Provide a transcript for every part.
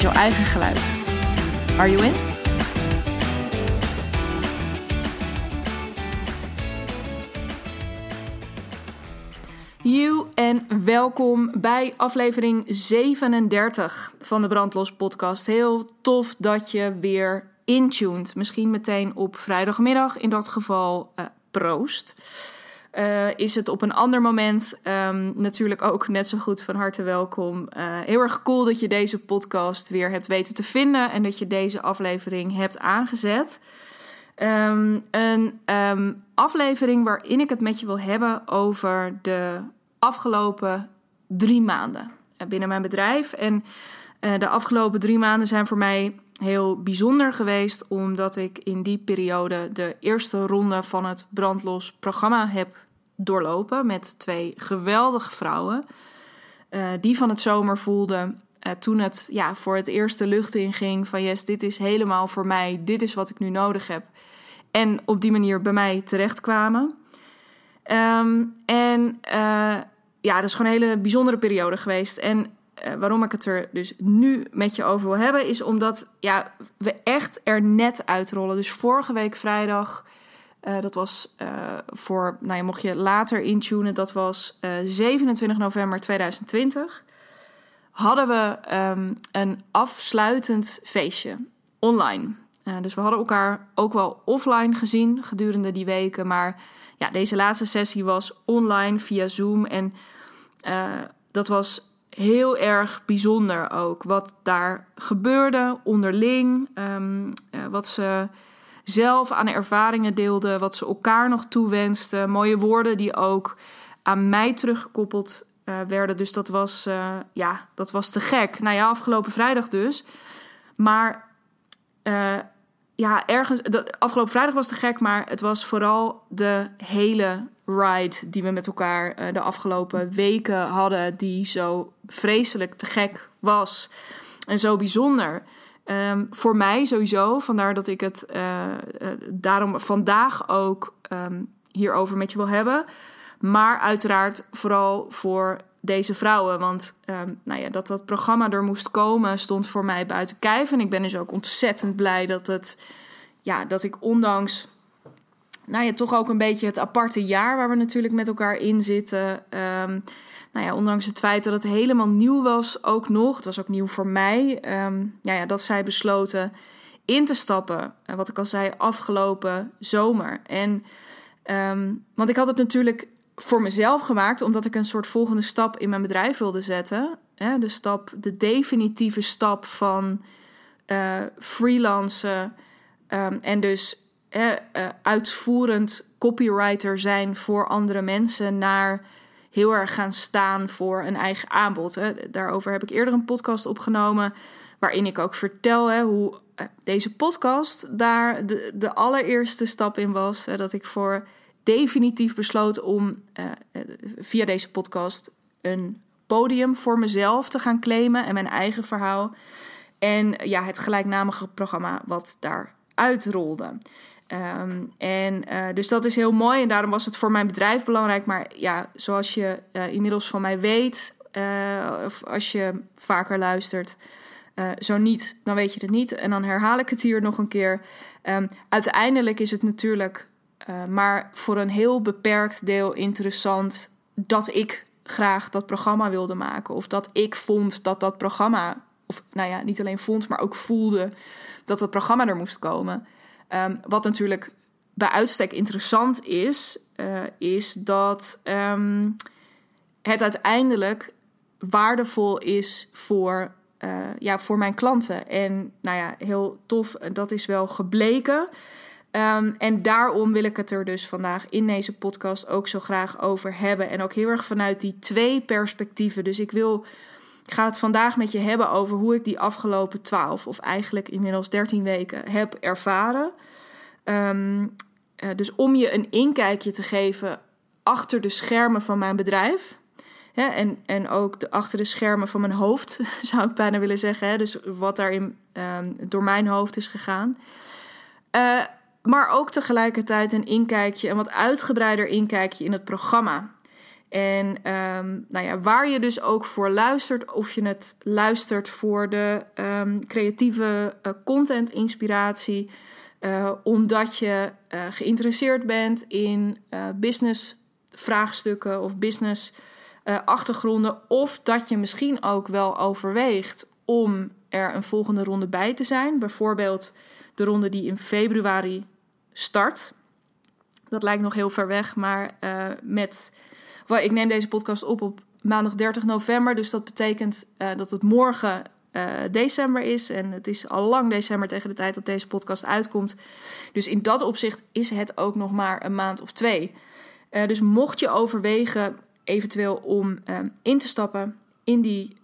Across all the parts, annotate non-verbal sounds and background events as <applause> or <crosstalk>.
jouw eigen geluid. Are you in? You en welkom bij aflevering 37 van de Brandlos podcast. Heel tof dat je weer intuned. Misschien meteen op vrijdagmiddag, in dat geval uh, proost. Uh, is het op een ander moment um, natuurlijk ook net zo goed van harte welkom. Uh, heel erg cool dat je deze podcast weer hebt weten te vinden en dat je deze aflevering hebt aangezet. Um, een um, aflevering waarin ik het met je wil hebben over de afgelopen drie maanden uh, binnen mijn bedrijf. En de afgelopen drie maanden zijn voor mij heel bijzonder geweest, omdat ik in die periode de eerste ronde van het Brandlos programma heb doorlopen met twee geweldige vrouwen. Uh, die van het zomer voelden uh, toen het ja, voor het eerst de lucht inging van yes, dit is helemaal voor mij, dit is wat ik nu nodig heb. En op die manier bij mij terechtkwamen. Um, en uh, ja, dat is gewoon een hele bijzondere periode geweest. En uh, waarom ik het er dus nu met je over wil hebben, is omdat ja, we echt er net uitrollen. Dus vorige week vrijdag, uh, dat was uh, voor, nou ja, mocht je later intunen, dat was 27 november 2020. Hadden we um, een afsluitend feestje online. dus we hadden elkaar ook wel offline gezien gedurende die weken. Maar ja, deze laatste sessie was online via Zoom. En dat was heel erg bijzonder ook. Wat daar gebeurde onderling. Um, uh, wat ze zelf aan ervaringen deelden. Wat ze elkaar nog toewensten. Mooie woorden die ook aan mij teruggekoppeld uh, werden. Dus dat was, uh, ja, dat was te gek. Nou ja, afgelopen vrijdag dus. Maar ja, ergens. De, afgelopen vrijdag was te gek, maar het was vooral de hele ride die we met elkaar de afgelopen weken hadden, die zo vreselijk te gek was en zo bijzonder. Um, voor mij sowieso, vandaar dat ik het uh, uh, daarom vandaag ook um, hierover met je wil hebben. Maar uiteraard vooral voor deze vrouwen. Want um, nou ja, dat dat programma er moest komen, stond voor mij buiten kijf. En ik ben dus ook ontzettend blij dat, het, ja, dat ik ondanks nou ja, toch ook een beetje het aparte jaar waar we natuurlijk met elkaar in zitten. Nou ja, ondanks het feit dat het helemaal nieuw was, ook nog. Het was ook nieuw voor mij. Um, ja, ja, dat zij besloten in te stappen. Uh, wat ik al zei, afgelopen zomer. En, um, want ik had het natuurlijk voor mezelf gemaakt, omdat ik een soort volgende stap in mijn bedrijf wilde zetten. Hè, de stap, de definitieve stap van uh, freelancen. en dus uh, uitvoerend copywriter zijn voor andere mensen naar heel erg gaan staan voor een eigen aanbod. Hè. Daarover heb ik eerder een podcast opgenomen waarin ik ook vertel hè, hoe uh, deze podcast daar de, de allereerste stap in was. Hè, dat ik voor definitief besloot om uh, via deze podcast een podium voor mezelf te gaan claimen en mijn eigen verhaal. En ja, het gelijknamige programma wat daar uitrolde. Um, en uh, dus dat is heel mooi en daarom was het voor mijn bedrijf belangrijk. Maar ja, zoals je uh, inmiddels van mij weet, uh, of als je vaker luistert, zo niet, dan weet je het niet. En dan herhaal ik het hier nog een keer. Um, uiteindelijk is het natuurlijk maar voor een heel beperkt deel interessant dat ik graag dat programma wilde maken. Of dat ik vond dat dat programma, of nou ja, niet alleen vond, maar ook voelde dat dat programma er moest komen. Um, wat natuurlijk bij uitstek interessant is, uh, is dat um, het uiteindelijk waardevol is voor, uh, ja, voor mijn klanten. En nou ja, heel tof, dat is wel gebleken. Um, en daarom wil ik het er dus vandaag in deze podcast ook zo graag over hebben. En ook heel erg vanuit die twee perspectieven. Dus ik wil ik ga het vandaag met je hebben over hoe ik die afgelopen 12 of eigenlijk inmiddels 13 weken heb ervaren. Ehm, eh, dus om je een inkijkje te geven achter de schermen van mijn bedrijf. Hè, en, en ook de, achter de schermen van mijn hoofd, <laughs> zou ik bijna willen zeggen. Hè, dus wat daarin um, door mijn hoofd is gegaan. Uh, maar ook tegelijkertijd een inkijkje, een wat uitgebreider inkijkje in het programma. En um, nou ja, waar je dus ook voor luistert, of je het luistert voor de um, creatieve uh, content inspiratie, uh, omdat je uh, geïnteresseerd bent in business vraagstukken of business achtergronden, of dat je misschien ook wel overweegt om er een volgende ronde bij te zijn. Bijvoorbeeld de ronde die in februari start. Dat lijkt nog heel ver weg, maar met. Ik neem deze podcast op op maandag 30 november. Dus dat betekent uh, dat het morgen uh, december is. En het is al lang december tegen de tijd dat deze podcast uitkomt. Dus in dat opzicht is het ook nog maar een maand of twee. dus mocht je overwegen eventueel om in te stappen in die,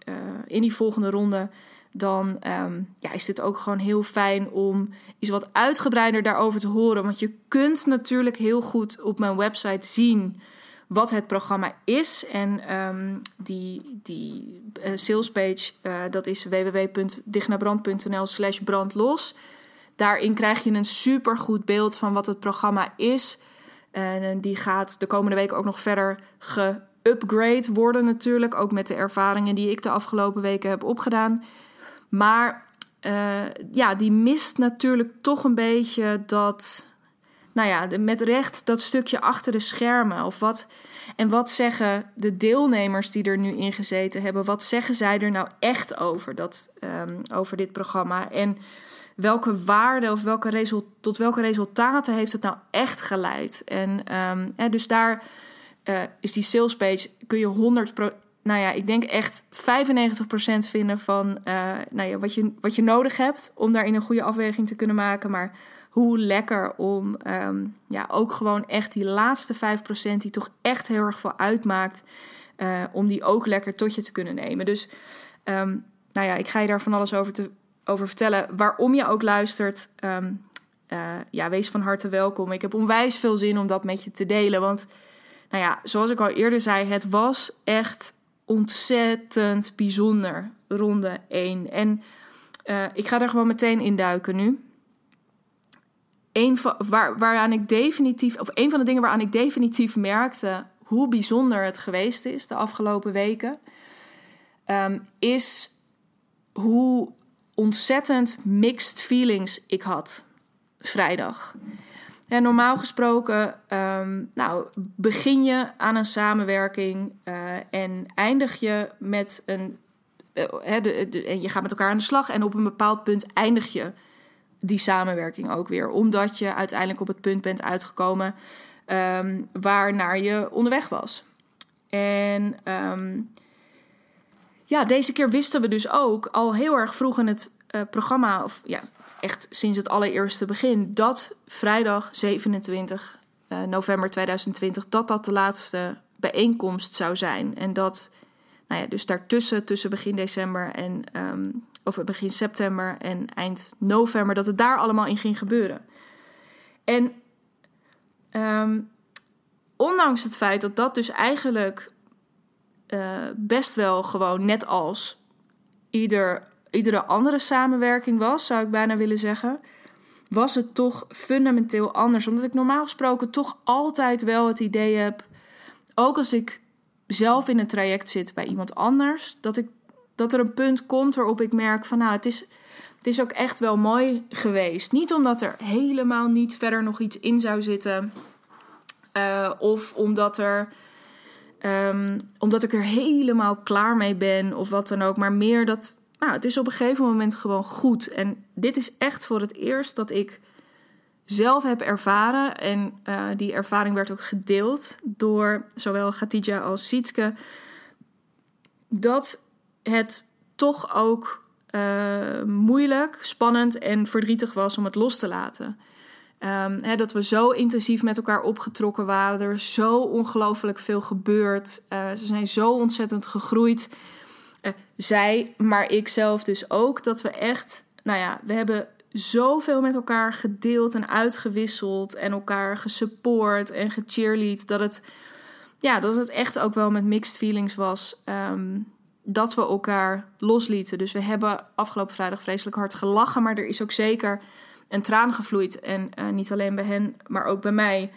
in die volgende ronde dan um, ja, is dit ook gewoon heel fijn om iets wat uitgebreider daarover te horen. Want je kunt natuurlijk heel goed op mijn website zien wat het programma is. En um, die, die uh, salespage, uh, dat is www.dignabrand.nl slash brandlos. Daarin krijg je een super goed beeld van wat het programma is. En die gaat de komende week ook nog verder geupgrade worden natuurlijk. Ook met de ervaringen die ik de afgelopen weken heb opgedaan. Maar ja, die mist natuurlijk toch een beetje dat, nou ja, met recht dat stukje achter de schermen. Of wat, en wat zeggen de deelnemers die er nu in gezeten hebben, wat zeggen zij er nou echt over, dat, um, over dit programma? En welke waarden of welke result, tot welke resultaten heeft het nou echt geleid? En um, dus daar uh, is die sales page, kun je 100% nou ja, ik denk echt 95% vinden van uh, nou ja, wat, je, wat je nodig hebt om daarin een goede afweging te kunnen maken. Maar hoe lekker om um, ja, ook gewoon echt die laatste 5% die toch echt heel erg veel uitmaakt, uh, om die ook lekker tot je te kunnen nemen. Dus um, nou ja, ik ga je daar van alles over, te, over vertellen. Waarom je ook luistert, um, uh, ja, wees van harte welkom. Ik heb onwijs veel zin om dat met je te delen, want... Nou ja, zoals ik al eerder zei, het was echt ontzettend bijzonder, ronde 1. En uh, ik ga er gewoon meteen in duiken nu. Een van, waar, waaraan ik definitief, of een van de dingen waaraan ik definitief merkte hoe bijzonder het geweest is de afgelopen weken, um, is hoe ontzettend mixed feelings ik had vrijdag. En normaal gesproken, um, nou, begin je aan een samenwerking uh, en eindig je met een. De, en je gaat met elkaar aan de slag en op een bepaald punt eindig je die samenwerking ook weer. Omdat je uiteindelijk op het punt bent uitgekomen um, waar naar je onderweg was. En um, ja, deze keer wisten we dus ook al heel erg vroeg in het uh, programma, of ja, echt sinds het allereerste begin, dat vrijdag 27 uh, november 2020, dat dat de laatste bijeenkomst zou zijn. En dat, nou ja, dus daartussen, tussen begin december en, um, of begin september en eind november, dat het daar allemaal in ging gebeuren. En um, ondanks het feit dat dat dus eigenlijk uh, best wel gewoon net als ieder iedere andere samenwerking was, zou ik bijna willen zeggen, was het toch fundamenteel anders. Omdat ik normaal gesproken toch altijd wel het idee heb, ook als ik zelf in een traject zit bij iemand anders, dat, ik, dat er een punt komt waarop ik merk van nou, het is, het is ook echt wel mooi geweest. Niet omdat er helemaal niet verder nog iets in zou zitten, uh, of omdat er. Um, omdat ik er helemaal klaar mee ben of wat dan ook. Maar meer dat, nou, het is op een gegeven moment gewoon goed. En dit is echt voor het eerst dat ik zelf heb ervaren. En uh, die ervaring werd ook gedeeld door zowel Gatija als Sietske. Dat het toch ook uh, moeilijk, spannend en verdrietig was om het los te laten. Um, dat we zo intensief met elkaar opgetrokken waren. Er zo ongelooflijk veel gebeurd. Uh, ze zijn zo ontzettend gegroeid. zij, maar ik zelf dus ook, dat we echt, nou ja, we hebben zoveel met elkaar gedeeld en uitgewisseld en elkaar gesupport en gecheerlead, dat het, ja, dat het echt ook wel met mixed feelings was. Ehm, dat we elkaar loslieten. Dus we hebben afgelopen vrijdag vreselijk hard gelachen, maar er is ook zeker een traan gevloeid. En uh, niet alleen bij hen, maar ook bij mij.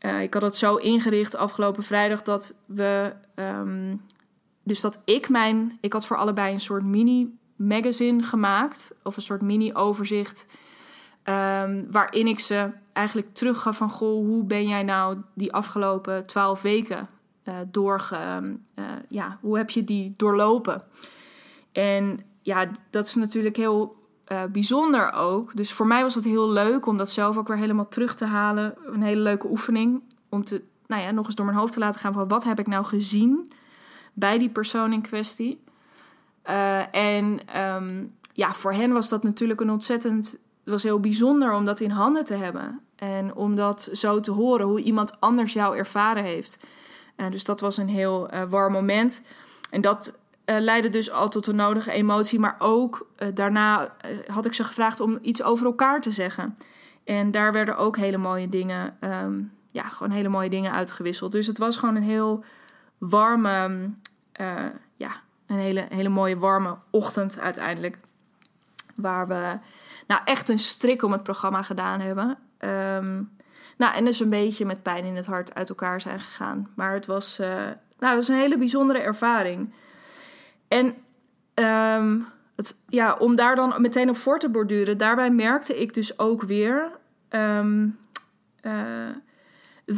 Uh, ik had het zo ingericht afgelopen vrijdag dat we. Um, dus dat ik mijn. Ik had voor allebei een soort mini-magazine gemaakt. Of een soort mini-overzicht. Um, waarin ik ze eigenlijk teruggaf van: Goh, hoe ben jij nou die afgelopen twaalf weken uh, doorge. Uh, ja, hoe heb je die doorlopen? En ja, dat is natuurlijk heel uh, bijzonder ook. Dus voor mij was het heel leuk om dat zelf ook weer helemaal terug te halen. Een hele leuke oefening. Om te, nou ja, nog eens door mijn hoofd te laten gaan van wat heb ik nou gezien bij die persoon in kwestie. En um, ja, voor hen was dat natuurlijk een ontzettend. Het was heel bijzonder om dat in handen te hebben. En om dat zo te horen, hoe iemand anders jou ervaren heeft. Uh, dus dat was een heel warm moment. En dat uh, leidde dus al tot de nodige emotie. Maar ook daarna had ik ze gevraagd om iets over elkaar te zeggen. En daar werden ook hele mooie dingen, um, ja, gewoon hele mooie dingen uitgewisseld. Dus het was gewoon een heel warme, ja, een hele, hele mooie warme ochtend uiteindelijk. Waar we nou echt een strik om het programma gedaan hebben. Um, nou, en dus een beetje met pijn in het hart uit elkaar zijn gegaan. Maar het was, nou, het was een hele bijzondere ervaring. En um, het, ja, om daar dan meteen op voor te borduren, daarbij merkte ik dus ook weer. Um, uh,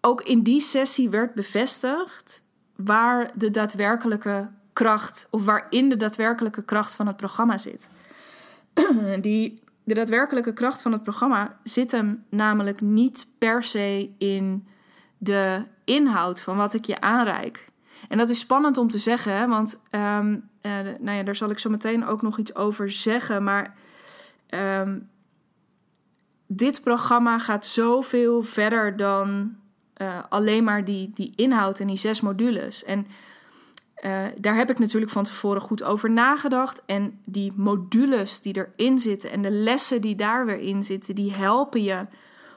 ook in die sessie werd bevestigd waar de daadwerkelijke kracht, of waarin de daadwerkelijke kracht van het programma zit. <clears throat> die, de daadwerkelijke kracht van het programma zit hem namelijk niet per se in de inhoud van wat ik je aanreik. En dat is spannend om te zeggen, want um, uh, nou ja, daar zal ik zo meteen ook nog iets over zeggen. Maar um, dit programma gaat zoveel verder dan uh, alleen maar die, die inhoud en die zes modules. En uh, daar heb ik natuurlijk van tevoren goed over nagedacht. En die modules die erin zitten en de lessen die daar weer in zitten, die helpen je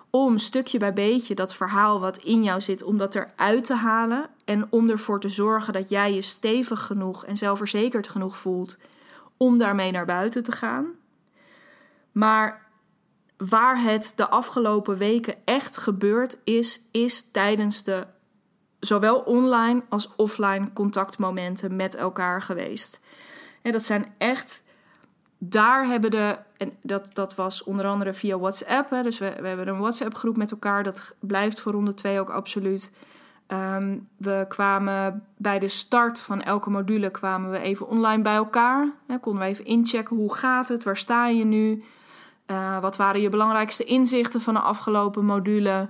om stukje bij beetje dat verhaal wat in jou zit, om dat eruit te halen en om ervoor te zorgen dat jij je stevig genoeg en zelfverzekerd genoeg voelt om daarmee naar buiten te gaan. Maar waar het de afgelopen weken echt gebeurd is, is tijdens de zowel online als offline contactmomenten met elkaar geweest. En dat zijn echt daar hebben de, en dat, dat was onder andere via WhatsApp, hè, dus we, we hebben een WhatsApp-groep met elkaar, dat blijft voor ronde 2 ook absoluut. Um, we kwamen bij de start van elke module kwamen we even online bij elkaar. Hè, konden we even inchecken hoe gaat het, waar sta je nu, uh, wat waren je belangrijkste inzichten van de afgelopen module,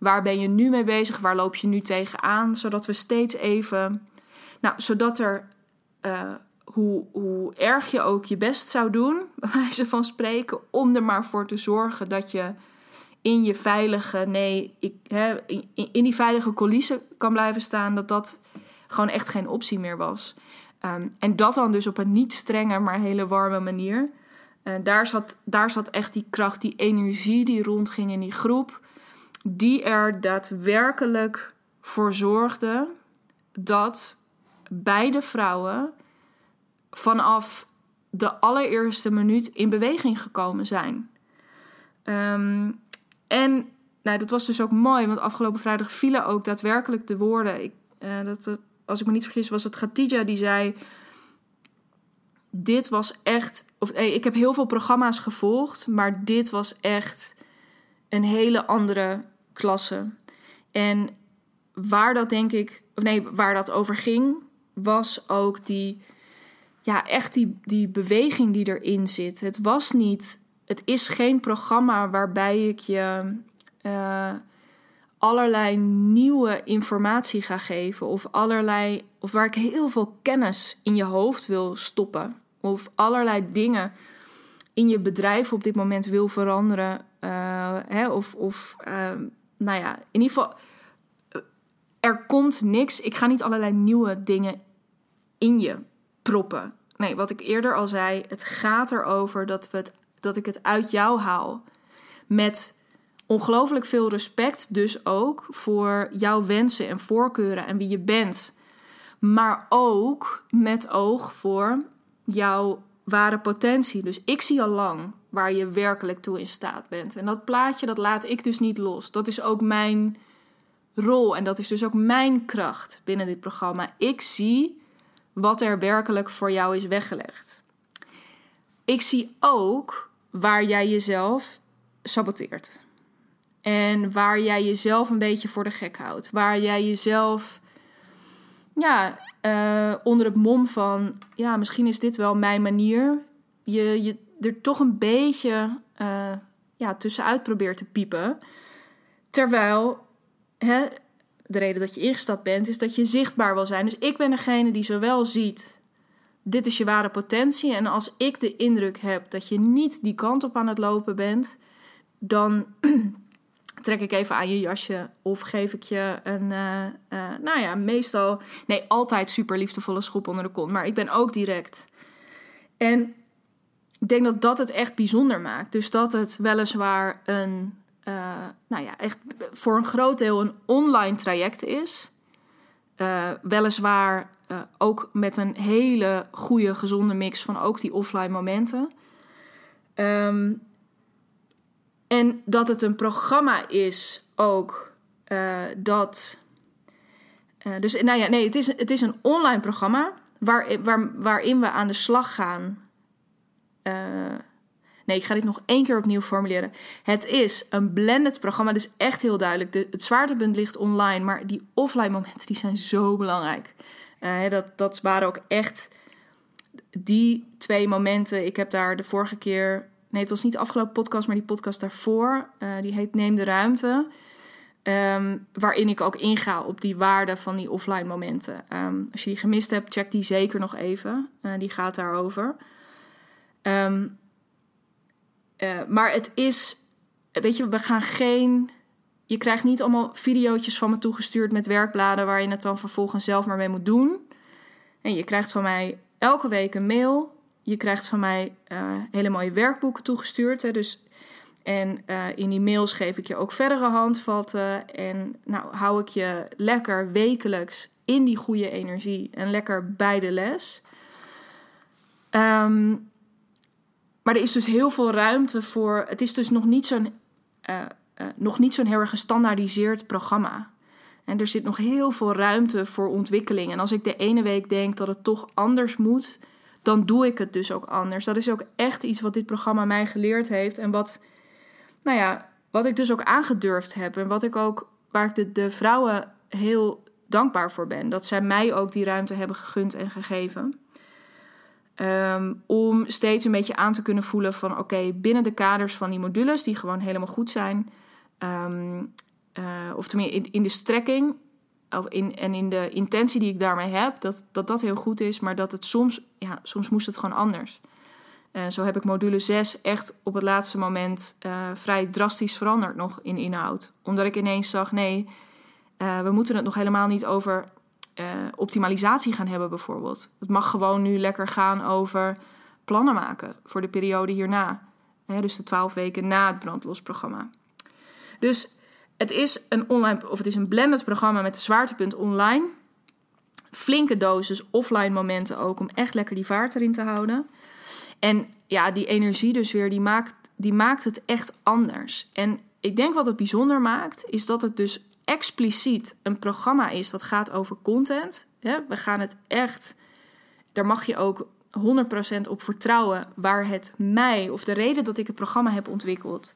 waar ben je nu mee bezig, waar loop je nu tegenaan, zodat we steeds even, nou, zodat er uh, hoe, hoe erg je ook je best zou doen, <laughs> bij wijze van spreken, om er maar voor te zorgen dat je in je veilige, nee, ik, hè, in, in die veilige coulissen kan blijven staan, dat dat gewoon echt geen optie meer was. Um, en dat dan dus op een niet strenge, maar hele warme manier. Uh, daar, zat, daar zat echt die kracht, die energie die rondging in die groep, die er daadwerkelijk voor zorgde dat beide vrouwen vanaf de allereerste minuut in beweging gekomen zijn. Um, en nou, dat was dus ook mooi, want afgelopen vrijdag vielen ook daadwerkelijk de woorden. Ik, uh, dat, als ik me niet vergis, was het Khatija die zei: Dit was echt. Of, hey, ik heb heel veel programma's gevolgd, maar dit was echt een hele andere klasse. En waar dat denk ik, of nee, waar dat over ging, was ook die ja, echt die, die beweging die erin zit. Het was niet, het is geen programma waarbij ik je uh, allerlei nieuwe informatie ga geven of allerlei, of waar ik heel veel kennis in je hoofd wil stoppen of allerlei dingen in je bedrijf op dit moment wil veranderen. Hè, of, of uh, nou ja, in ieder geval, er komt niks. Ik ga niet allerlei nieuwe dingen in je proppen. Nee, wat ik eerder al zei, het gaat erover dat, we dat ik het uit jou haal. Met ongelooflijk veel respect dus ook voor jouw wensen en voorkeuren en wie je bent. Maar ook met oog voor jouw ware potentie. Dus ik zie al lang waar je werkelijk toe in staat bent. En dat plaatje, dat laat ik dus niet los. Dat is ook mijn rol en dat is dus ook mijn kracht binnen dit programma. Ik zie wat er werkelijk voor jou is weggelegd. Ik zie ook waar jij jezelf saboteert. En waar jij jezelf een beetje voor de gek houdt. Waar jij jezelf ja, uh, onder het mom van, ja, misschien is dit wel mijn manier. Je, je er toch een beetje uh, ja, tussenuit probeert te piepen. Terwijl hè, de reden dat je ingestapt bent, is dat je zichtbaar wil zijn. Dus ik ben degene die zowel ziet, dit is je ware potentie. En als ik de indruk heb dat je niet die kant op aan het lopen bent, dan <clears throat> trek ik even aan je jasje of geef ik je een, uh, uh, nou ja, meestal, nee, altijd super liefdevolle schop onder de kont. Maar ik ben ook direct. En ik denk dat dat het echt bijzonder maakt. Dus dat het weliswaar een, uh, nou ja, echt voor een groot deel een online traject is. weliswaar ook met een hele goede, gezonde mix van ook die offline momenten. Um, en dat het een programma is ook dat. Dus nou ja, nee, het is, het is een online programma waar, waar, waarin we aan de slag gaan. Uh, nee, ik ga dit nog één keer opnieuw formuleren. Het is een blended programma, dus echt heel duidelijk. De, het zwaartepunt ligt online, maar die offline momenten die zijn zo belangrijk. dat, dat waren ook echt die twee momenten. Ik heb daar de vorige keer Nee, het was niet de afgelopen podcast, maar die podcast daarvoor. Uh, die heet Neem de Ruimte. Um, waarin ik ook inga op die waarde van die offline momenten. Um, als je die gemist hebt, check die zeker nog even. Die gaat daarover. Um, uh, maar het is, weet je, we gaan geen. Je krijgt niet allemaal video's van me toegestuurd met werkbladen waar je het dan vervolgens zelf maar mee moet doen. En je krijgt van mij elke week een mail je krijgt van mij uh, hele mooie werkboeken toegestuurd. Hè, dus, en uh, in die mails geef ik je ook verdere handvatten. En nou, hou ik je lekker wekelijks in die goede energie en lekker bij de les. Um, maar er is dus heel veel ruimte voor. Het is dus nog niet zo'n uh, nog niet zo'n heel erg gestandaardiseerd programma. En er zit nog heel veel ruimte voor ontwikkeling. En als ik de ene week denk dat het toch anders moet, dan doe ik het dus ook anders. Dat is ook echt iets wat dit programma mij geleerd heeft. En wat, nou ja, wat ik dus ook aangedurfd heb. En wat ik ook, waar ik de vrouwen heel dankbaar voor ben. Dat zij mij ook die ruimte hebben gegund en gegeven. Ehm, om steeds een beetje aan te kunnen voelen van oké, binnen de kaders van die modules, die gewoon helemaal goed zijn. Um, of tenminste in, in de strekking in, en in de intentie die ik daarmee heb, dat, dat dat heel goed is, maar dat het soms, ja, soms moest het gewoon anders. Uh, zo heb ik module 6 echt op het laatste moment uh, vrij drastisch veranderd nog in inhoud. Omdat ik ineens zag, nee, uh, we moeten het nog helemaal niet over optimalisatie gaan hebben bijvoorbeeld. Het mag gewoon nu lekker gaan over plannen maken voor de periode hierna. Dus de 12 weken na het brandlosprogramma. Dus het is een online of het is een blended programma met de zwaartepunt online. Flinke dosis offline momenten ook om echt lekker die vaart erin te houden. En ja, die energie dus weer, die maakt, die maakt het echt anders. En ik denk wat het bijzonder maakt, is dat het dus expliciet een programma is dat gaat over content. we gaan het echt, daar mag je ook 100% op vertrouwen waar het mij of de reden dat ik het programma heb ontwikkeld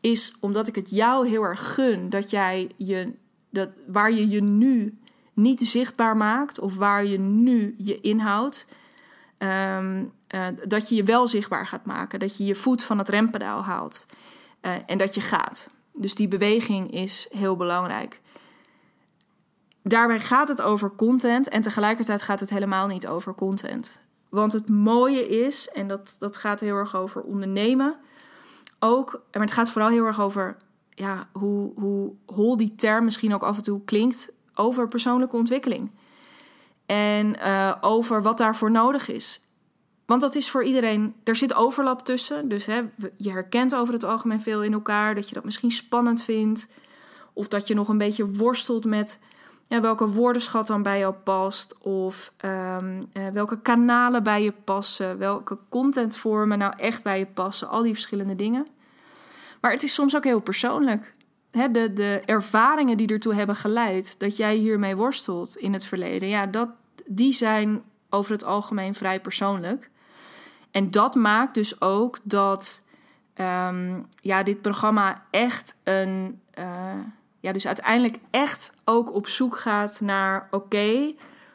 is omdat ik het jou heel erg gun dat jij je, dat, waar je je nu niet zichtbaar maakt of waar je nu je inhoudt, um, uh, dat je je wel zichtbaar gaat maken. Dat je je voet van het rempedaal haalt uh, en dat je gaat. Dus die beweging is heel belangrijk. Daarbij gaat het over content en tegelijkertijd gaat het helemaal niet over content. Want het mooie is, en dat, dat gaat heel erg over ondernemen ook, maar het gaat vooral heel erg over ja, hoe, hoe hol die term misschien ook af en toe klinkt, over persoonlijke ontwikkeling. En uh, over wat daarvoor nodig is. Want dat is voor iedereen, er zit overlap tussen. Dus hè, je herkent over het algemeen veel in elkaar. Dat je dat misschien spannend vindt. Of dat je nog een beetje worstelt met welke woordenschat dan bij jou past. Of um, uh, welke kanalen bij je passen. Welke contentvormen nou echt bij je passen. Al die verschillende dingen. Maar het is soms ook heel persoonlijk. Hè, de, de ervaringen die ertoe hebben geleid dat jij hiermee worstelt in het verleden. Ja, dat, die zijn over het algemeen vrij persoonlijk. En dat maakt dus ook dat um, ja, dit programma echt een. Uh, ja, dus uiteindelijk echt ook op zoek gaat naar: oké,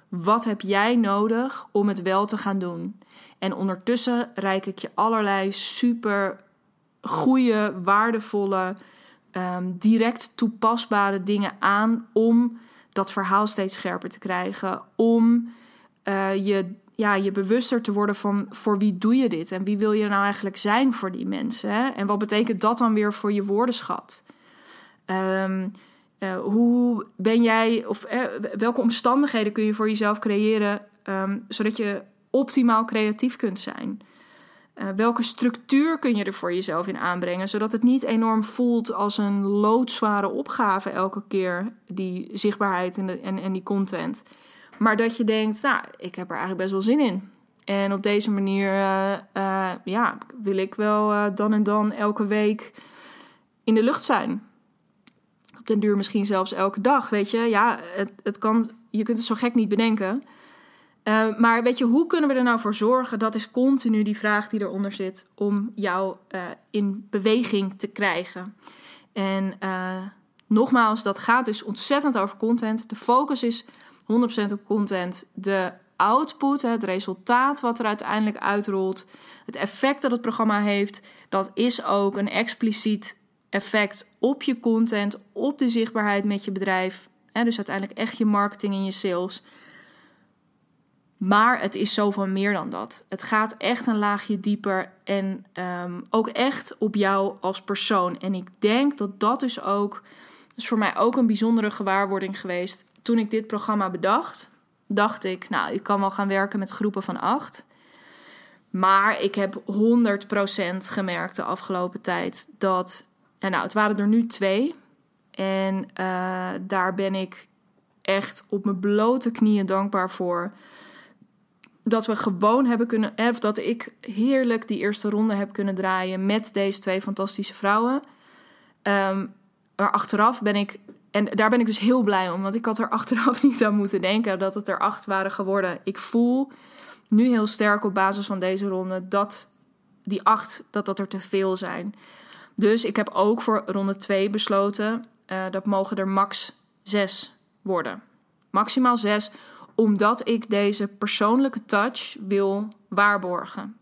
wat heb jij nodig om het wel te gaan doen? En ondertussen reik ik je allerlei super goede, waardevolle, um, direct toepasbare dingen aan om dat verhaal steeds scherper te krijgen. Om uh, je ja, je bewuster te worden van voor wie doe je dit en wie wil je nou eigenlijk zijn voor die mensen. En wat betekent dat dan weer voor je woordenschat? Um, uh, hoe ben jij, of uh, welke omstandigheden kun je voor jezelf creëren um, zodat je optimaal creatief kunt zijn? Uh, welke structuur kun je er voor jezelf in aanbrengen, zodat het niet enorm voelt als een loodzware opgave elke keer, die zichtbaarheid en, de, en, en die content. Maar dat je denkt, nou, ik heb er eigenlijk best wel zin in. En op deze manier, uh, uh, ja, wil ik wel uh, dan en dan elke week in de lucht zijn. Op den duur misschien zelfs elke dag, weet je. Ja, het, het kan, je kunt het zo gek niet bedenken. maar weet je, hoe kunnen we er nou voor zorgen? Dat is continu die vraag die eronder zit om jou in beweging te krijgen. En nogmaals, dat gaat dus ontzettend over content. De focus is 100% op content. De output, het resultaat wat er uiteindelijk uitrolt, het effect dat het programma heeft, dat is ook een expliciet effect op je content, op de zichtbaarheid met je bedrijf. En dus uiteindelijk echt je marketing en je sales. Maar het is zoveel meer dan dat. Het gaat echt een laagje dieper en um, ook echt op jou als persoon. En ik denk dat dat dus ook, is voor mij ook een bijzondere gewaarwording geweest toen ik dit programma bedacht, dacht ik, nou, ik kan wel gaan werken met groepen van acht. Maar ik heb 100% gemerkt de afgelopen tijd dat, en nou, het waren er nu twee. En uh, daar ben ik echt op mijn blote knieën dankbaar voor. Dat we gewoon hebben kunnen, of dat ik heerlijk die eerste ronde heb kunnen draaien met deze twee fantastische vrouwen. Um, maar achteraf ben ik en daar ben ik dus heel blij om, want ik had er <laughs> achteraf niet aan moeten denken dat het er acht waren geworden. Ik voel nu heel sterk op basis van deze ronde dat die acht, dat dat er te veel zijn. Dus ik heb ook voor ronde 2 besloten, uh, dat mogen er max zes worden. Maximaal zes, omdat ik deze persoonlijke touch wil waarborgen.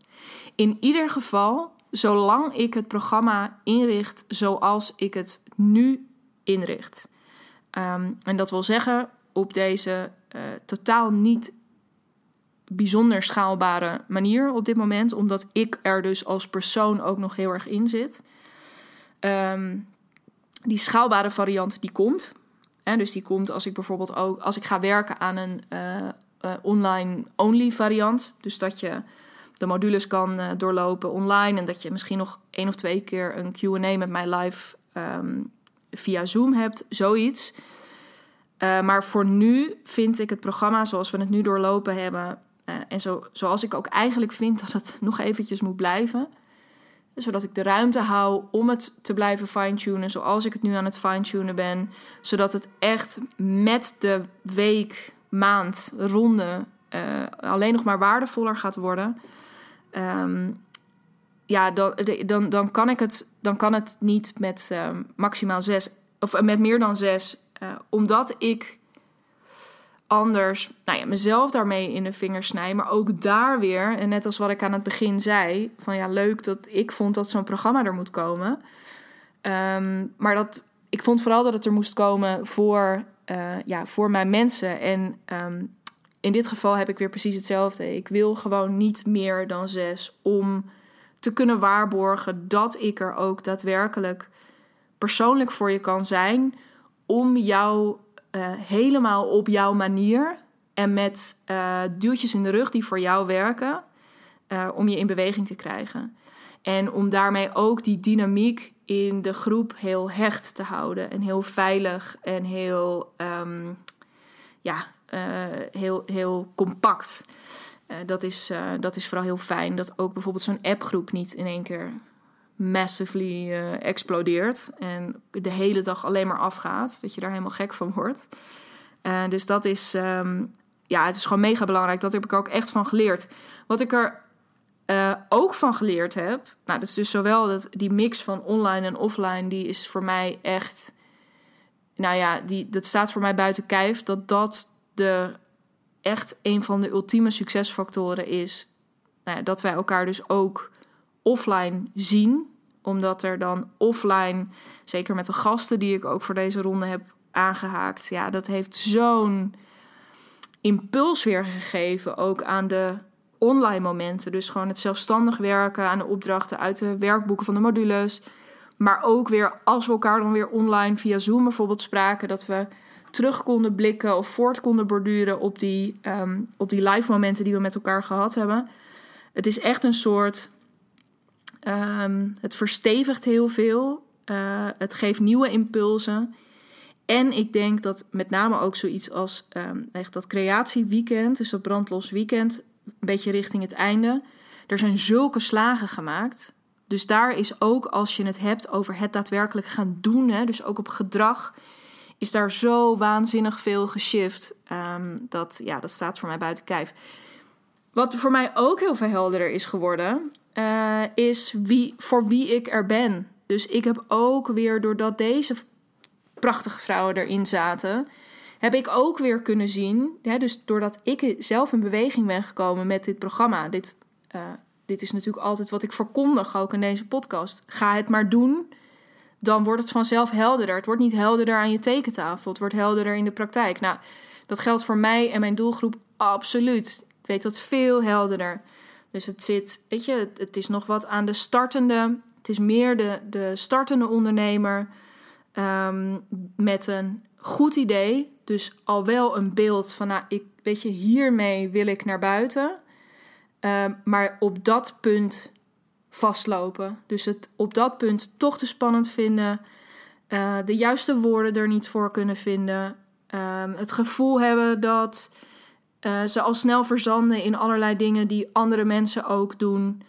In ieder geval, zolang ik het programma inricht zoals ik het nu inricht. Um, en dat wil zeggen, op deze uh, totaal niet bijzonder schaalbare manier op dit moment, omdat ik er dus als persoon ook nog heel erg in zit. Um, die schaalbare variant die komt. En dus die komt als ik bijvoorbeeld ook als ik ga werken aan een uh, uh, online only variant. Dus dat je de modules kan doorlopen online en dat je misschien nog één of twee keer een Q&A met mij live um, via Zoom hebt, zoiets. Uh, maar voor nu vind ik het programma zoals we het nu doorlopen hebben. Uh, en zo, zoals ik ook eigenlijk vind dat het <laughs> nog eventjes moet blijven. Zodat ik de ruimte hou om het te blijven fine-tunen zoals ik het nu aan het fine-tunen ben. Zodat het echt met de week, maand, ronde uh, alleen nog maar waardevoller gaat worden. Um, ja, dan, dan, dan, kan ik het, dan kan het niet met um, maximaal zes, of met meer dan zes, uh, omdat ik anders nou ja, mezelf daarmee in de vingers snij. Maar ook daar weer, en net als wat ik aan het begin zei, van ja, leuk dat ik vond dat zo'n programma er moet komen. Um, maar dat, ik vond vooral dat het er moest komen voor, uh, ja, voor mijn mensen. En um, in dit geval heb ik weer precies hetzelfde. Ik wil gewoon niet meer dan zes om te kunnen waarborgen dat ik er ook daadwerkelijk persoonlijk voor je kan zijn om jou uh, helemaal op jouw manier en met uh, duwtjes in de rug die voor jou werken uh, om je in beweging te krijgen. En om daarmee ook die dynamiek in de groep heel hecht te houden en heel veilig en heel, um, ja, heel, heel compact. Dat, is, dat is vooral heel fijn. Dat ook bijvoorbeeld zo'n appgroep niet in één keer massively explodeert en de hele dag alleen maar afgaat. Dat je daar helemaal gek van wordt. dus dat is, um, ja, het is gewoon mega belangrijk. Dat heb ik ook echt van geleerd. Wat ik er ook van geleerd heb, nou, dat is dus zowel dat, die mix van online en offline, die is voor mij echt, nou ja, die, dat staat voor mij buiten kijf, dat dat de echt een van de ultieme succesfactoren is. Nou ja, dat wij elkaar dus ook offline zien, omdat er dan offline, zeker met de gasten die ik ook voor deze ronde heb aangehaakt, ja, dat heeft zo'n impuls weer gegeven ook aan de online momenten. Dus gewoon het zelfstandig werken aan de opdrachten uit de werkboeken van de modules. Maar ook weer als we elkaar dan weer online via Zoom bijvoorbeeld spraken, dat we terug konden blikken of voort konden borduren op die, um, op die live momenten die we met elkaar gehad hebben. Het is echt een soort. Um, het verstevigt heel veel. Uh, het geeft nieuwe impulsen. En ik denk dat met name ook zoiets als um, echt dat creatieweekend, dus dat brandlos weekend, een beetje richting het einde. Er zijn zulke slagen gemaakt. Dus daar is ook, als je het hebt over het daadwerkelijk gaan doen, hè, dus ook op gedrag, is daar zo waanzinnig veel geshift. Um, dat, ja, dat staat voor mij buiten kijf. Wat voor mij ook heel veel helderder is geworden, uh, is wie, voor wie ik er ben. Dus ik heb ook weer, doordat deze prachtige vrouwen erin zaten, heb ik ook weer kunnen zien. Hè, dus doordat ik zelf in beweging ben gekomen met dit programma. Dit, uh, dit is natuurlijk altijd wat ik verkondig ook in deze podcast. Ga het maar doen. Dan wordt het vanzelf helderder. Het wordt niet helderder aan je tekentafel. Het wordt helderder in de praktijk. Nou, dat geldt voor mij en mijn doelgroep absoluut. Ik weet dat veel helderder. Dus het zit, weet je, het, is nog wat aan de startende. Het is meer de, de startende ondernemer um, met een goed idee. Dus al wel een beeld van, nou, ik, weet je, hiermee wil ik naar buiten. Um, maar op dat punt vastlopen. Dus het op dat punt toch te spannend vinden. Uh, de juiste woorden er niet voor kunnen vinden. Um, het gevoel hebben dat uh, ze al snel verzanden in allerlei dingen die andere mensen ook doen.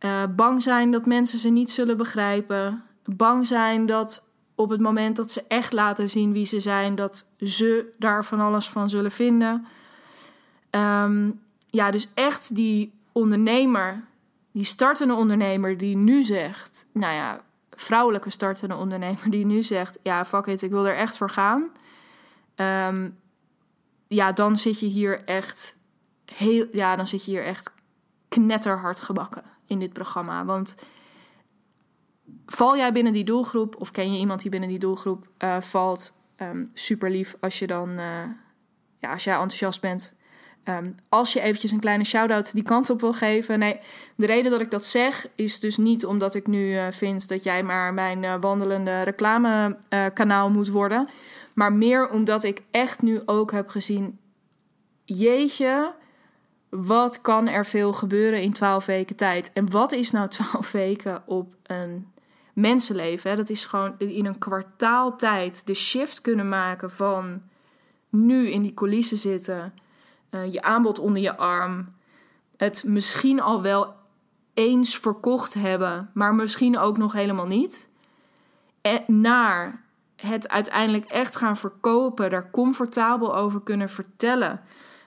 Uh, bang zijn dat mensen ze niet zullen begrijpen. Bang zijn dat op het moment dat ze echt laten zien wie ze zijn, dat ze daar van alles van zullen vinden. Um, ja, dus echt die ondernemer, die startende ondernemer die nu zegt, nou ja, vrouwelijke startende ondernemer die nu zegt, ja, fuck it, ik wil er echt voor gaan. Um, ja, dan zit je hier echt heel, ja, dan zit je hier echt knetterhard gebakken in dit programma. Want val jij binnen die doelgroep of ken je iemand die binnen die doelgroep uh, valt? Um, super lief als je dan, uh, ja, als jij enthousiast bent. Um, als je eventjes een kleine shout-out die kant op wil geven. Nee, de reden dat ik dat zeg is dus niet omdat ik nu uh, vind dat jij maar mijn wandelende reclamekanaal moet worden. Maar meer omdat ik echt nu ook heb gezien: jeetje, wat kan er veel gebeuren in 12 weken tijd? En wat is nou <laughs> 12 weken op een mensenleven. Hè? Dat is gewoon in een kwartaal tijd de shift kunnen maken van nu in die coulissen zitten, uh, je aanbod onder je arm, het misschien al wel eens verkocht hebben, maar misschien ook nog helemaal niet. En naar het uiteindelijk echt gaan verkopen, daar comfortabel over kunnen vertellen.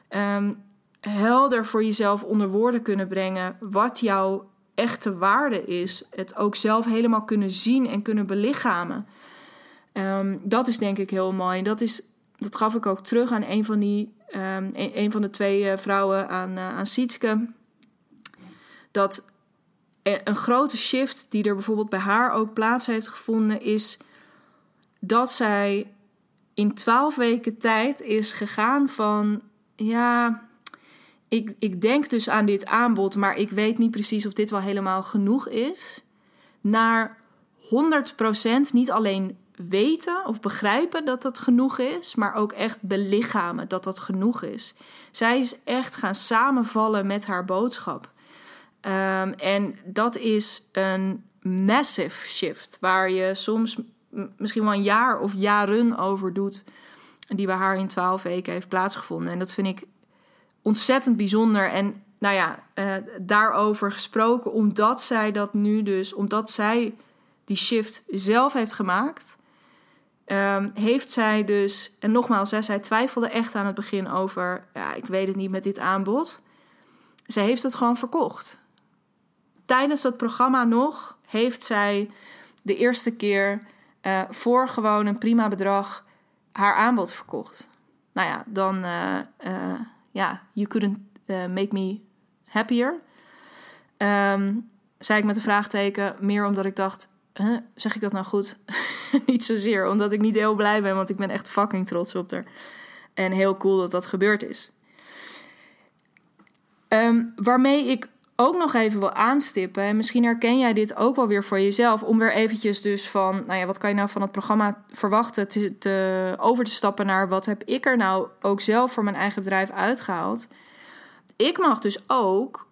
Um, helder voor jezelf onder woorden kunnen brengen wat jouw echte waarde is. Het ook zelf helemaal kunnen zien en kunnen belichamen. Um, dat is denk ik heel mooi. Dat, is, dat gaf ik ook terug aan een van, die, um, een, van de twee uh, vrouwen, aan, uh, aan Sietske. Dat een grote shift die er bijvoorbeeld bij haar ook plaats heeft gevonden, is dat zij in twaalf weken tijd is gegaan van ja ik, ik denk dus aan dit aanbod, maar ik weet niet precies of dit wel helemaal genoeg is. Naar 100% niet alleen weten of begrijpen dat dat genoeg is, maar ook echt belichamen dat dat genoeg is. Zij is echt gaan samenvallen met haar boodschap. Ehm, en dat is een massive shift, waar je soms misschien wel een jaar of jaren over doet, die bij haar in twaalf weken heeft plaatsgevonden. En dat vind ik ontzettend bijzonder. En nou ja, uh, daarover gesproken, omdat zij dat nu dus, omdat zij die shift zelf heeft gemaakt, um, heeft zij dus, en nogmaals, zij twijfelde echt aan het begin over, ja, ik weet het niet met dit aanbod. Zij heeft het gewoon verkocht. Tijdens dat programma nog heeft zij de eerste keer uh, voor gewoon een prima bedrag haar aanbod verkocht. Nou ja, dan, uh, uh, ja, you couldn't make me happier. Um, zei ik met een vraagteken, meer omdat ik dacht, zeg ik dat nou goed? <laughs> niet zozeer omdat ik niet heel blij ben, want ik ben echt fucking trots op haar. En heel cool dat dat gebeurd is. Um, waarmee ik ook nog even wil aanstippen, en misschien herken jij dit ook wel weer voor jezelf, om weer eventjes dus van, nou ja, wat kan je nou van het programma verwachten, te, te, over te stappen naar wat heb ik er nou ook zelf voor mijn eigen bedrijf uitgehaald. Ik mag dus ook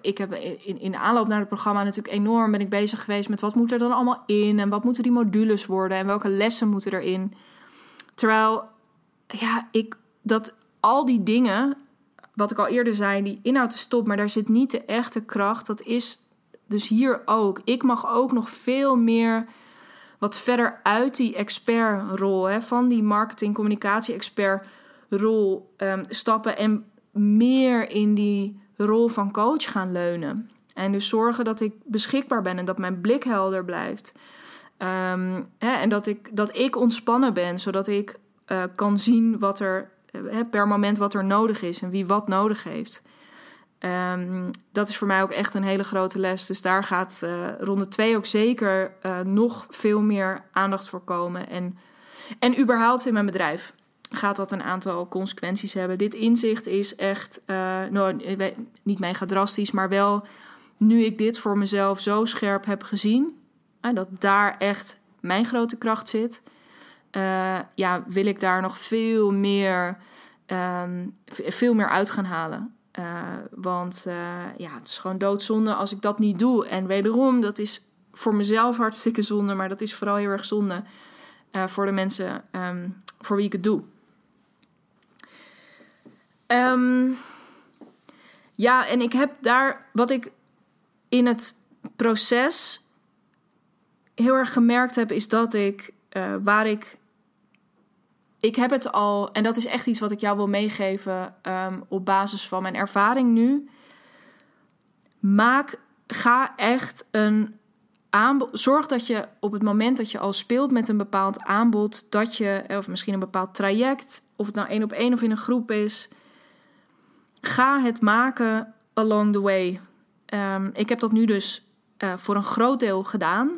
Ik heb in, in aanloop naar het programma natuurlijk enorm ben ik bezig geweest met wat moet er dan allemaal in en wat moeten die modules worden en welke lessen moeten erin. Terwijl, ja, ik dat al die dingen, wat ik al eerder zei, die inhoud is top, maar daar zit niet de echte kracht. Dat is dus hier ook. Ik mag ook nog veel meer wat verder uit die expertrol, hè, van die marketing-communicatie-expertrol um, stappen en meer in die rol van coach gaan leunen. En dus zorgen dat ik beschikbaar ben en dat mijn blik helder blijft. Ehm, hè, en dat ik, dat ik ontspannen ben, zodat ik uh, kan zien wat er hè, per moment wat er nodig is en wie wat nodig heeft. Um, dat is voor mij ook echt een hele grote les. Dus daar gaat uh, ronde 2 ook zeker nog veel meer aandacht voor komen. En, en überhaupt in mijn bedrijf gaat dat een aantal consequenties hebben. Dit inzicht is echt, uh, nou, niet mega drastisch, maar wel nu ik dit voor mezelf zo scherp heb gezien, uh, dat daar echt mijn grote kracht zit, ja, wil ik daar nog veel meer, um, veel meer uit gaan halen. want ja, het is gewoon doodzonde als ik dat niet doe. En wederom, dat is voor mezelf hartstikke zonde, maar dat is vooral heel erg zonde voor de mensen um, voor wie ik het doe. Um, ja, en ik heb daar wat ik in het proces heel erg gemerkt heb, is dat ik uh, waar ik. Ik heb het al, en dat is echt iets wat ik jou wil meegeven um, op basis van mijn ervaring nu. Maak, ga echt een aanbod. Zorg dat je op het moment dat je al speelt met een bepaald aanbod, dat je, of misschien een bepaald traject, of het nou één op één of in een groep is, ga het maken along the way. Um, ik heb dat nu dus uh, voor een groot deel gedaan.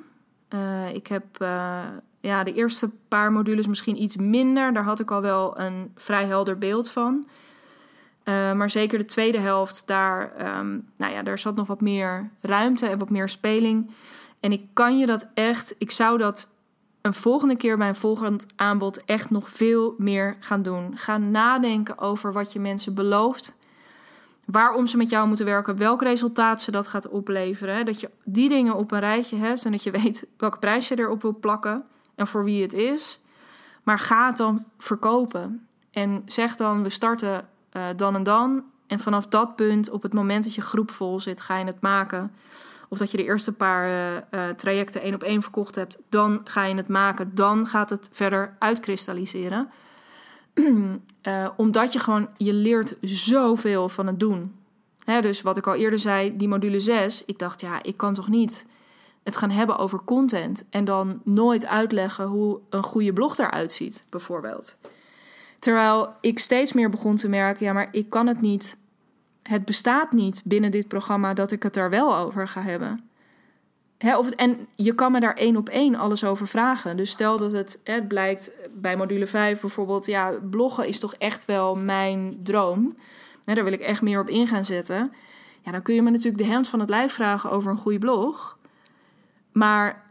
Uh, ik heb uh, ja, de eerste paar modules misschien iets minder. Daar had ik al wel een vrij helder beeld van. maar zeker de tweede helft, daar, um, nou ja, daar zat nog wat meer ruimte en wat meer speling. En ik kan je dat echt, ik zou dat een volgende keer bij een volgend aanbod echt nog veel meer gaan doen. Ga nadenken over wat je mensen belooft waarom ze met jou moeten werken, welk resultaat ze dat gaat opleveren. Dat je die dingen op een rijtje hebt en dat je weet <laughs> welke prijs je erop wil plakken en voor wie het is. Maar ga het dan verkopen. En zeg dan, we starten uh, dan en dan. En vanaf dat punt, op het moment dat je groep vol zit, ga je het maken. Of dat je de eerste paar uh, uh, trajecten één op één verkocht hebt, dan ga je het maken. Dan gaat het verder uitkristalliseren. Uh, <clears throat> omdat je gewoon, je leert zoveel van het doen. Hè, dus wat ik al eerder zei, die module 6, ik dacht, ja, ik kan toch niet het gaan hebben over content en dan nooit uitleggen hoe een goede blog eruit ziet, bijvoorbeeld. Terwijl ik steeds meer begon te merken, ja, maar ik kan het niet. Het bestaat niet binnen dit programma dat ik het er wel over ga hebben of en je kan me daar één op één alles over vragen. Dus stel dat het, het blijkt bij module 5 bijvoorbeeld, ja, bloggen is toch echt wel mijn droom. daar wil ik echt meer op in gaan zetten. Ja, dan kun je me natuurlijk de hemd van het lijf vragen over een goede blog. Maar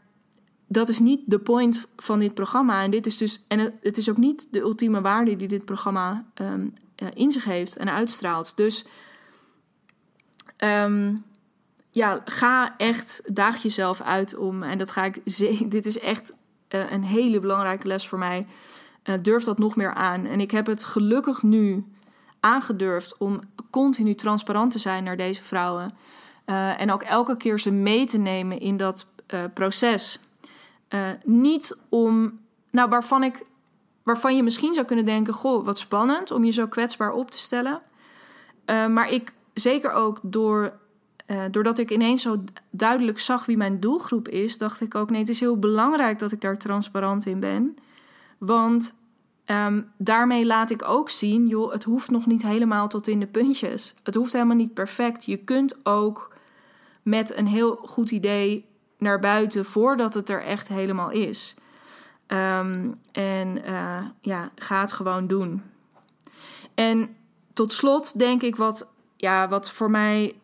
dat is niet de point van dit programma. En dit is dus. En het, is ook niet de ultieme waarde die dit programma um, in zich heeft en uitstraalt. Dus. Um, ja, ga echt, daag jezelf uit om. En dat ga ik. <laughs> Dit is echt uh, een hele belangrijke les voor mij. Uh, durf dat nog meer aan. En ik heb het gelukkig nu aangedurfd om continu transparant te zijn naar deze vrouwen. Uh, en ook elke keer ze mee te nemen in dat proces. niet om, nou, waarvan, ik, waarvan je misschien zou kunnen denken: Goh, wat spannend om je zo kwetsbaar op te stellen. maar ik, zeker ook door uh, doordat ik ineens zo duidelijk zag wie mijn doelgroep is, dacht ik ook: nee, het is heel belangrijk dat ik daar transparant in ben. Want um, daarmee laat ik ook zien: joh, het hoeft nog niet helemaal tot in de puntjes. Het hoeft helemaal niet perfect. Je kunt ook met een heel goed idee naar buiten voordat het er echt helemaal is. Um, en uh, ja, ga het gewoon doen. En tot slot denk ik wat, ja, wat voor mij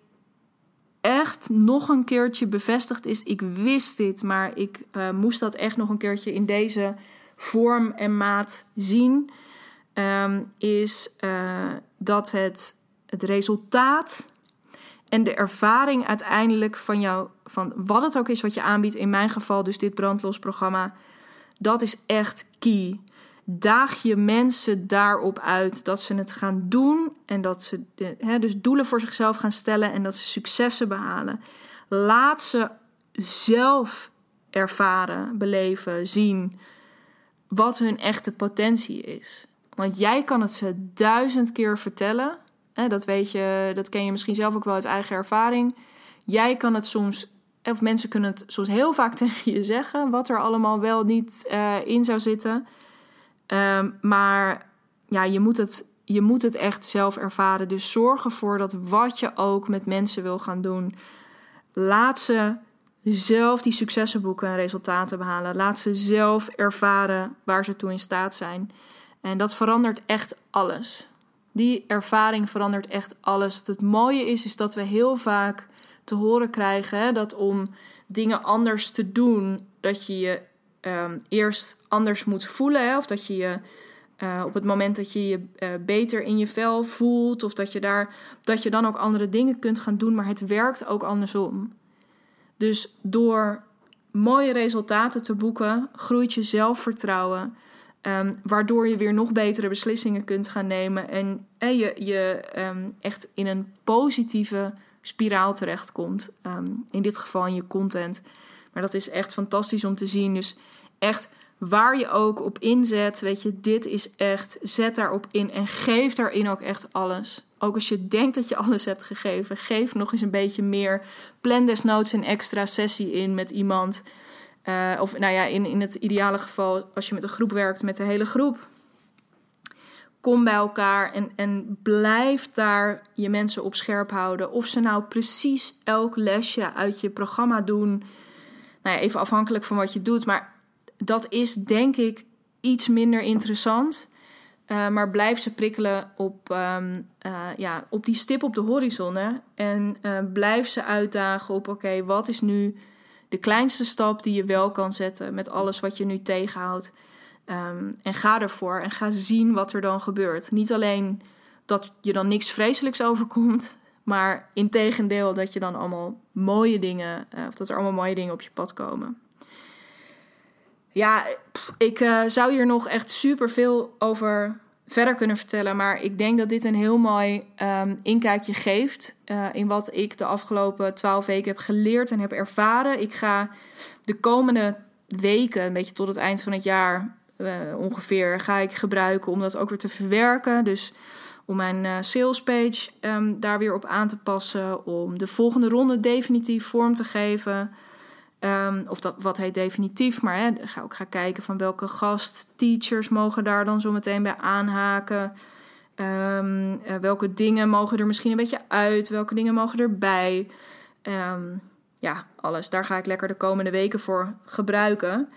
echt nog een keertje bevestigd is. Ik wist dit, maar ik uh, moest dat echt nog een keertje in deze vorm en maat zien. Um, is uh, dat het, het resultaat en de ervaring uiteindelijk van jou, van wat het ook is wat je aanbiedt, in mijn geval dus dit brandlosprogramma, dat is echt key daag je mensen daarop uit dat ze het gaan doen en dat ze hè, dus doelen voor zichzelf gaan stellen en dat ze successen behalen. Laat ze zelf ervaren, beleven, zien wat hun echte potentie is. Want jij kan het ze duizend keer vertellen. Hè, dat weet je, dat ken je misschien zelf ook wel uit eigen ervaring. Jij kan het soms, of mensen kunnen het soms heel vaak <laughs> tegen je zeggen, wat er allemaal wel niet uh, in zou zitten. Um, maar ja, je moet, het, je moet het echt zelf ervaren. Dus zorg ervoor dat wat je ook met mensen wil gaan doen, laat ze zelf die successen boeken en resultaten behalen. Laat ze zelf ervaren waar ze toe in staat zijn. En dat verandert echt alles. Die ervaring verandert echt alles. Het mooie is, is dat we heel vaak te horen krijgen hè, dat om dingen anders te doen, dat je je um, eerst anders moet voelen. Hè? Of dat je je uh, op het moment dat je je uh, beter in je vel voelt. Of dat je, daar, dat je dan ook andere dingen kunt gaan doen. Maar het werkt ook andersom. Dus door mooie resultaten te boeken, groeit je zelfvertrouwen. Um, waardoor je weer nog betere beslissingen kunt gaan nemen. En, en je, je um, echt in een positieve spiraal terechtkomt. Um, in dit geval in je content. Maar dat is echt fantastisch om te zien. Dus echt waar je ook op inzet, weet je, dit is echt, zet daarop in en geef daarin ook echt alles. Ook als je denkt dat je alles hebt gegeven, geef nog eens een beetje meer. Plan desnoods een extra sessie in met iemand. Uh, of nou ja, in, in het ideale geval, als je met een groep werkt, met de hele groep. Kom bij elkaar en, en blijf daar je mensen op scherp houden. Of ze nou precies elk lesje uit je programma doen nou even afhankelijk van wat je doet. Maar dat is denk ik iets minder interessant. Uh, maar blijf ze prikkelen op, um, uh, ja, op die stip op de horizon. Hè? En uh, blijf ze uitdagen op: oké, wat is nu de kleinste stap die je wel kan zetten met alles wat je nu tegenhoudt? Um, en ga ervoor en ga zien wat er dan gebeurt. Niet alleen dat je dan niks vreselijks overkomt, maar in tegendeel dat je dan allemaal mooie dingen, uh, of dat er allemaal mooie dingen op je pad komen. Ja, ik uh, zou hier nog echt super veel over verder kunnen vertellen. Maar ik denk dat dit een heel mooi um, inkijkje geeft uh, in wat ik de afgelopen twaalf weken heb geleerd en heb ervaren. Ik ga de komende weken, een beetje tot het eind van het jaar ongeveer, ga ik gebruiken om dat ook weer te verwerken. Dus om mijn uh, salespage um, daar weer op aan te passen. Om de volgende ronde definitief vorm te geven. Um, of dat, wat heet definitief, maar hè, ga ook gaan kijken van welke gastteachers mogen daar dan zo meteen bij aanhaken. Um, uh, welke dingen mogen er misschien een beetje uit? Welke dingen mogen erbij? Ja, alles. Daar ga ik lekker de komende weken voor gebruiken.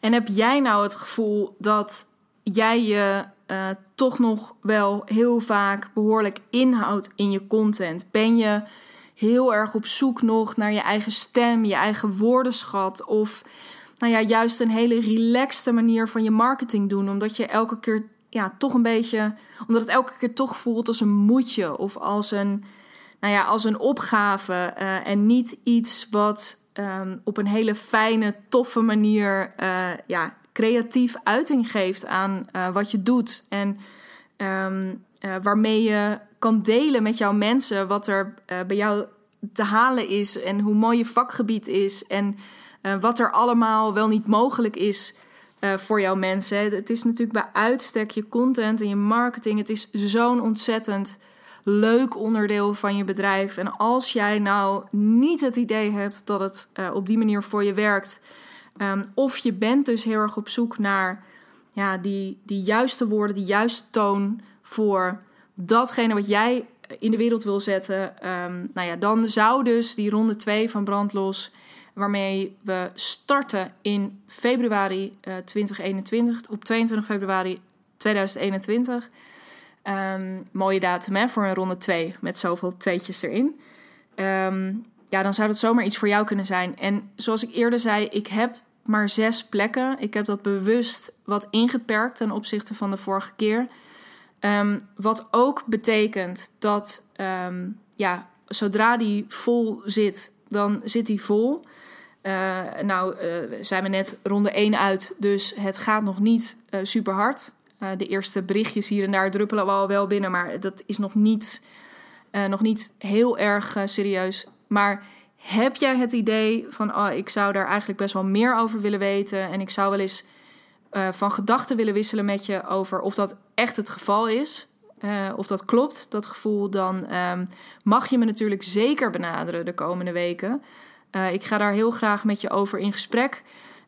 en heb jij nou het gevoel dat jij je uh, toch nog wel heel vaak behoorlijk inhoud in je content? Ben je heel erg op zoek nog naar je eigen stem, je eigen woordenschat of nou ja, juist een hele relaxte manier van je marketing doen, omdat je elke keer ja, toch een beetje, omdat het elke keer toch voelt als een moedje of als een, nou ja, als een opgave uh, en niet iets wat um, op een hele fijne, toffe manier uh, ja, creatief uiting geeft aan uh, wat je doet en um, waarmee je kan delen met jouw mensen wat er bij jou te halen is en hoe mooi je vakgebied is en wat er allemaal wel niet mogelijk is voor jouw mensen. Het is natuurlijk bij uitstek je content en je marketing. Het is zo'n ontzettend leuk onderdeel van je bedrijf. En als jij nou niet het idee hebt dat het op die manier voor je werkt, um, of je bent dus heel erg op zoek naar ja, die, die juiste woorden, die juiste toon voor datgene wat jij in de wereld wil zetten, um, nou ja, dan zou dus die ronde 2 van Brandlos waarmee we starten in februari uh, eh, 2021, op 22 februari 2021. Um, ehm, mooie datum hè, voor een ronde 2 met zoveel tweetjes erin. Um, ja, dan zou dat zomaar iets voor jou kunnen zijn. En zoals ik eerder zei, ik heb maar zes plekken. Ik heb dat bewust wat ingeperkt ten opzichte van de vorige keer. Um, wat ook betekent dat ja, zodra die vol zit, dan zit die vol. Uh, nou, uh, zijn we net ronde 1 uit, dus het gaat nog niet uh, super hard. de eerste berichtjes hier en daar druppelen we al wel binnen, maar dat is nog niet, nog niet heel erg serieus. Maar heb jij het idee van, oh, ik zou daar eigenlijk best wel meer over willen weten en ik zou wel eens van gedachten willen wisselen met je over of dat echt het geval is? of dat klopt, dat gevoel, dan um, mag je me natuurlijk zeker benaderen de komende weken. Uh, ik ga daar heel graag met je over in gesprek.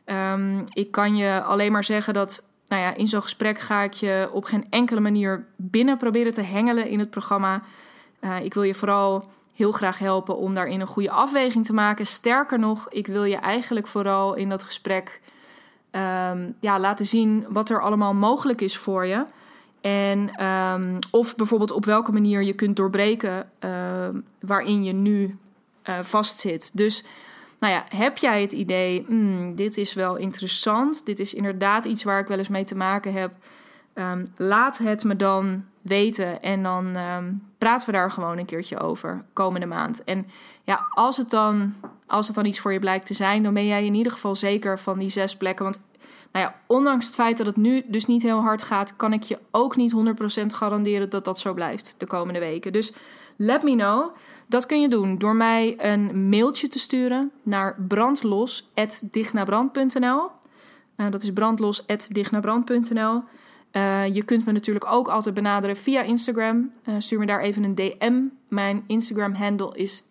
Um, ik kan je alleen maar zeggen dat nou ja, in zo'n gesprek ga ik je op geen enkele manier binnen proberen te hengelen in het programma. Ik wil je vooral heel graag helpen om daarin een goede afweging te maken. Sterker nog, ik wil je eigenlijk vooral in dat gesprek um, ja, laten zien wat er allemaal mogelijk is voor je. En um, of bijvoorbeeld op welke manier je kunt doorbreken uh, waarin je nu uh, vastzit. Dus nou ja, heb jij het idee, hmm, dit is wel interessant, dit is inderdaad iets waar ik wel eens mee te maken heb, laat het me dan weten en dan um, praten we daar gewoon een keertje over komende maand. En ja, als het, dan, als het dan iets voor je blijkt te zijn, dan ben jij in ieder geval zeker van die zes plekken. Want nou ja, ondanks het feit dat het nu dus niet heel hard gaat, kan ik je ook niet 100% garanderen dat dat zo blijft de komende weken. Dus let me know. Dat kun je doen door mij een mailtje te sturen naar brandlos.dignabrand.nl. Uh, eh, dat is brandlos.dignabrand.nl. Eh, je kunt me natuurlijk ook altijd benaderen via Instagram. Uh, stuur me daar even een DM. Mijn Instagram-handle is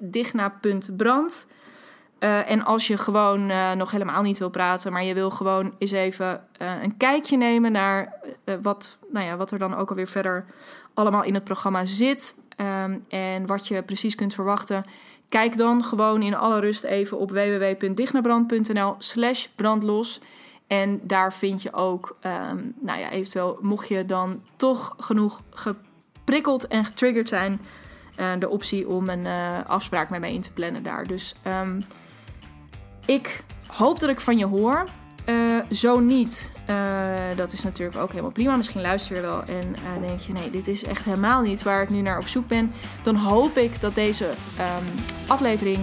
digna.brand. Uh, en als je gewoon nog helemaal niet wil praten, maar je wil gewoon eens even een kijkje nemen naar wat, nou ja, wat er dan ook alweer verder allemaal in het programma zit. Um, en wat je precies kunt verwachten. Kijk dan gewoon in alle rust even op www.dignabrand.nl slash brandlos. En daar vind je ook, um, nou ja, eventueel mocht je dan toch genoeg geprikkeld en getriggerd zijn, uh, de optie om een uh, afspraak met mij in te plannen daar. Dus um, ik hoop dat ik van je hoor. Uh, zo niet. Dat is natuurlijk ook helemaal prima. Misschien luister je wel en denk je: nee, dit is echt helemaal niet waar ik nu naar op zoek ben. Dan hoop ik dat deze um, aflevering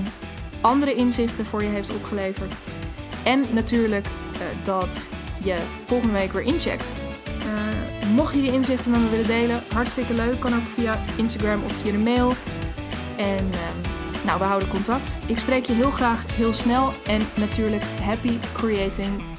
andere inzichten voor je heeft opgeleverd. En natuurlijk dat je volgende week weer incheckt. mocht je die inzichten met me willen delen, hartstikke leuk. Kan ook via Instagram of via de mail. En. Um, nou, we houden contact. Ik spreek je heel graag heel snel en natuurlijk happy creating